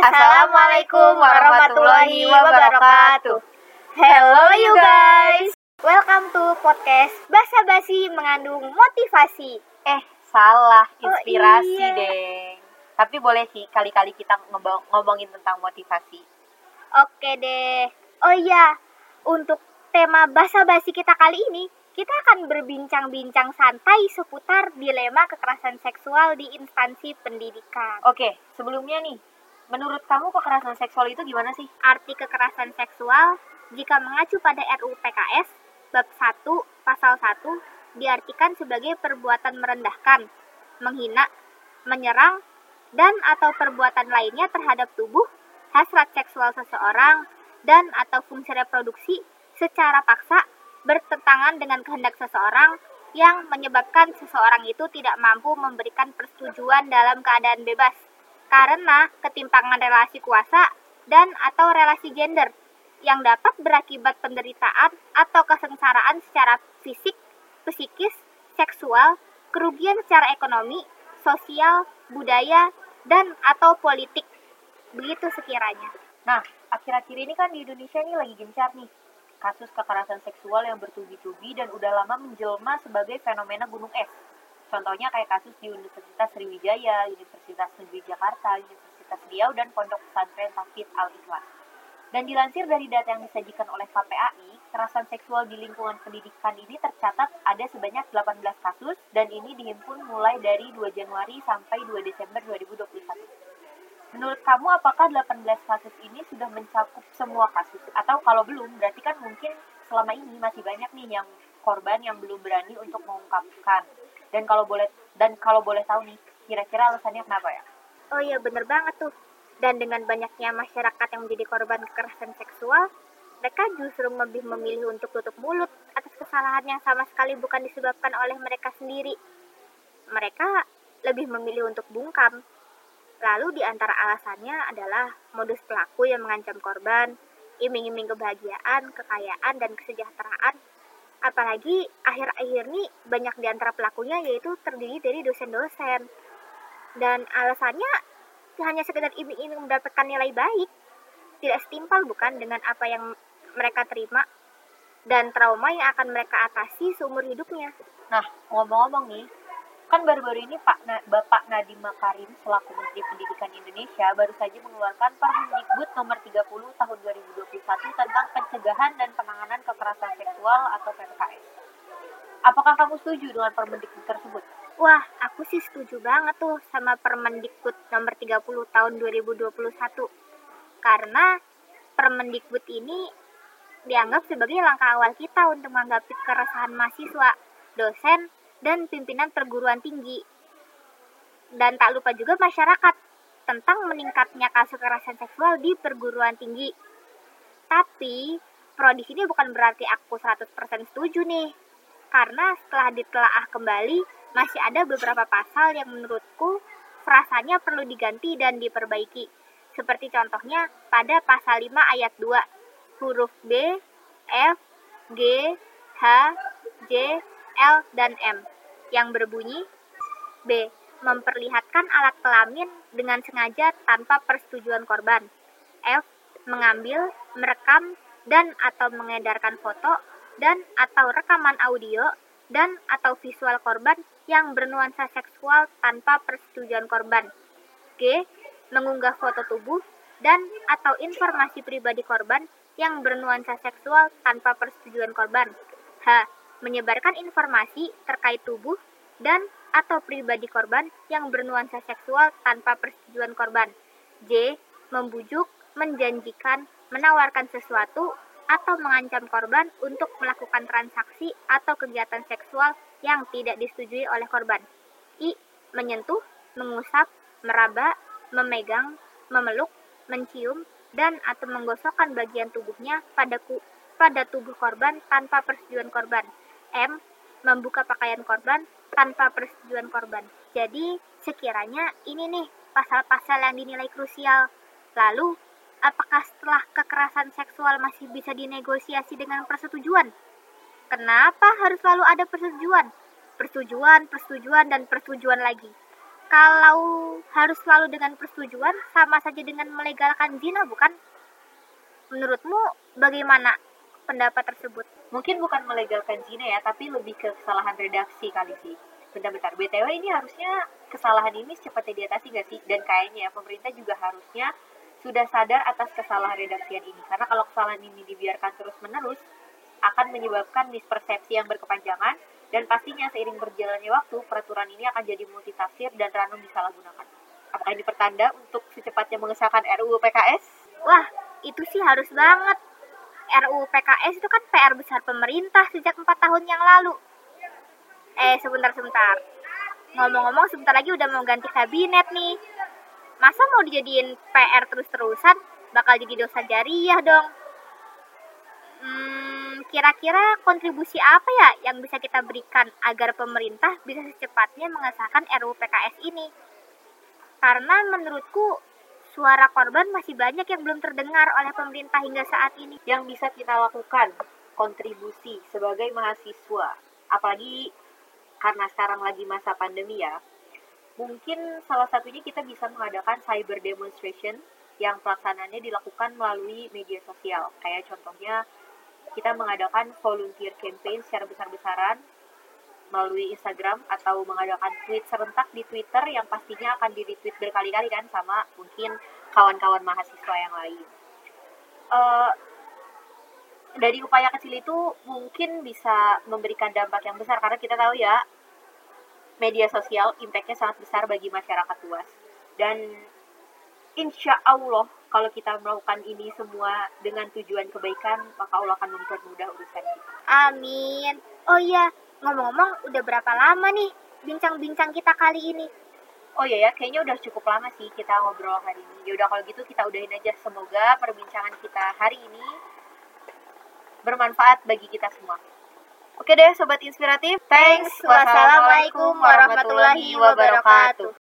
Assalamualaikum warahmatullahi wabarakatuh. Hello you guys. Welcome to podcast Basa Basi mengandung motivasi. Eh, salah, Oh, inspirasi iya. deh. Tapi boleh sih kali-kali kita ngomong- ngomongin tentang motivasi. Oke deh. Oh iya, untuk tema Basa Basi kita kali ini, kita akan berbincang-bincang santai seputar dilema kekerasan seksual di instansi pendidikan. Oke, sebelumnya nih, menurut kamu kekerasan seksual itu gimana sih? Arti kekerasan seksual jika mengacu pada RUU PKS bab 1 pasal 1 diartikan sebagai perbuatan merendahkan, menghina, menyerang dan atau perbuatan lainnya terhadap tubuh, hasrat seksual seseorang dan atau fungsi reproduksi secara paksa bertentangan dengan kehendak seseorang yang menyebabkan seseorang itu tidak mampu memberikan persetujuan dalam keadaan bebas karena ketimpangan relasi kuasa dan atau relasi gender yang dapat berakibat penderitaan atau kesengsaraan secara fisik, psikis, seksual, kerugian secara ekonomi, sosial, budaya, dan atau politik. Begitu sekiranya. Nah, akhir-akhir ini kan di Indonesia nih lagi gencar nih kasus kekerasan seksual yang bertubi-tubi dan udah lama menjelma sebagai fenomena gunung es. Contohnya kayak kasus di Universitas Sriwijaya, Universitas Negeri Jakarta, Universitas Riau, dan Pondok Pesantren Tafid Al-Islam. Dan dilansir dari data yang disajikan oleh KPAI, kekerasan seksual di lingkungan pendidikan ini tercatat ada sebanyak 18 kasus dan ini dihimpun mulai dari 2 Januari sampai 2 Desember 2021. Menurut kamu apakah 18 kasus ini sudah mencakup semua kasus? Atau kalau belum, berarti kan mungkin selama ini masih banyak nih yang korban yang belum berani untuk mengungkapkan. Dan kalau boleh dan kalau boleh tahu nih, kira-kira alasannya kenapa ya? Oh iya bener banget tuh. Dan dengan banyaknya masyarakat yang menjadi korban kekerasan seksual, mereka justru lebih memilih untuk tutup mulut atas kesalahan yang sama sekali bukan disebabkan oleh mereka sendiri. Mereka lebih memilih untuk bungkam. Lalu di antara alasannya adalah modus pelaku yang mengancam korban, iming-iming kebahagiaan, kekayaan, dan kesejahteraan. Apalagi akhir-akhir ini banyak di antara pelakunya yaitu terdiri dari dosen-dosen. Dan alasannya hanya sekedar iming-iming mendapatkan nilai baik. Tidak setimpal bukan dengan apa yang mereka terima dan trauma yang akan mereka atasi seumur hidupnya. Nah, ngomong-ngomong nih, kan baru-baru ini Pak Na- Bapak Nadiem Makarim selaku Menteri Pendidikan Indonesia baru saja mengeluarkan Permendikbud nomor 30 tahun 2021 tentang pencegahan dan penanganan kekerasan seksual atau PPKS. Apakah kamu setuju dengan Permendikbud tersebut? Wah, aku sih setuju banget tuh sama Permendikbud nomor 30 tahun 2021. Karena Permendikbud ini dianggap sebagai langkah awal kita untuk menghadapi keresahan mahasiswa, dosen, dan pimpinan perguruan tinggi. Dan tak lupa juga masyarakat tentang meningkatnya kasus kekerasan seksual di perguruan tinggi. Tapi, pro di sini bukan berarti aku 100% setuju nih. Karena setelah ditelaah kembali, masih ada beberapa pasal yang menurutku frasanya perlu diganti dan diperbaiki. Seperti contohnya pada pasal 5 ayat 2, huruf B, F, G, H, J, L, dan M yang berbunyi B. Memperlihatkan alat kelamin dengan sengaja tanpa persetujuan korban. F. Mengambil, merekam, dan atau mengedarkan foto dan atau rekaman audio dan atau visual korban yang bernuansa seksual tanpa persetujuan korban. G. Mengunggah foto tubuh dan atau informasi pribadi korban yang bernuansa seksual tanpa persetujuan korban. H. Menyebarkan informasi terkait tubuh dan atau pribadi korban yang bernuansa seksual tanpa persetujuan korban. J. Membujuk, menjanjikan, menawarkan sesuatu atau mengancam korban untuk melakukan transaksi atau kegiatan seksual yang tidak disetujui oleh korban. I. Menyentuh, mengusap, meraba, memegang, memeluk, mencium, dan atau menggosokkan bagian tubuhnya pada ku, pada tubuh korban tanpa persetujuan korban. M. Membuka pakaian korban tanpa persetujuan korban. Jadi, sekiranya ini nih pasal-pasal yang dinilai krusial. Lalu, apakah setelah kekerasan seksual masih bisa dinegosiasi dengan persetujuan? Kenapa harus selalu ada persetujuan? Persetujuan, persetujuan, dan persetujuan lagi. Kalau harus selalu dengan persetujuan, sama saja dengan melegalkan zina, bukan? Menurutmu bagaimana pendapat tersebut? Mungkin bukan melegalkan zina ya, tapi lebih ke kesalahan redaksi kali sih. Bentar-bentar, BTW ini harusnya kesalahan ini secepatnya diatasi gak sih? Dan kayaknya ya, pemerintah juga harusnya sudah sadar atas kesalahan redaksian ini. Karena kalau kesalahan ini dibiarkan terus-menerus, akan menyebabkan mispersepsi yang berkepanjangan, dan pastinya seiring berjalannya waktu, peraturan ini akan jadi multitafsir dan random disalahgunakan. Apakah ini pertanda untuk secepatnya mengesahkan RUU PKS? Wah, itu sih harus banget. RUU PKS itu kan PR besar pemerintah sejak 4 tahun yang lalu. Eh, sebentar-sebentar. Ngomong-ngomong, sebentar lagi udah mau ganti kabinet nih. Masa mau dijadiin PR terus-terusan? Bakal jadi dosa jariah dong. Hmm, kira-kira kontribusi apa ya yang bisa kita berikan agar pemerintah bisa secepatnya mengesahkan RUU PKS ini? Karena menurutku suara korban masih banyak yang belum terdengar oleh pemerintah hingga saat ini. Yang bisa kita lakukan kontribusi sebagai mahasiswa, apalagi karena sekarang lagi masa pandemi ya, mungkin salah satunya kita bisa mengadakan cyber demonstration yang pelaksanaannya dilakukan melalui media sosial. Kayak contohnya kita mengadakan volunteer campaign secara besar-besaran melalui Instagram atau mengadakan tweet serentak di Twitter yang pastinya akan di retweet berkali-kali kan sama mungkin kawan-kawan mahasiswa yang lain. Uh, dari upaya kecil itu mungkin bisa memberikan dampak yang besar karena kita tahu ya media sosial impactnya sangat besar bagi masyarakat luas dan insya Allah kalau kita melakukan ini semua dengan tujuan kebaikan, maka Allah akan mempermudah urusan kita. Amin. Oh iya, ngomong-ngomong udah berapa lama nih bincang-bincang kita kali ini? Oh iya ya, kayaknya udah cukup lama sih kita ngobrol hari ini. Ya udah kalau gitu kita udahin aja. Semoga perbincangan kita hari ini bermanfaat bagi kita semua. Oke deh, sobat inspiratif. Thanks. Wassalamualaikum warahmatullahi wabarakatuh.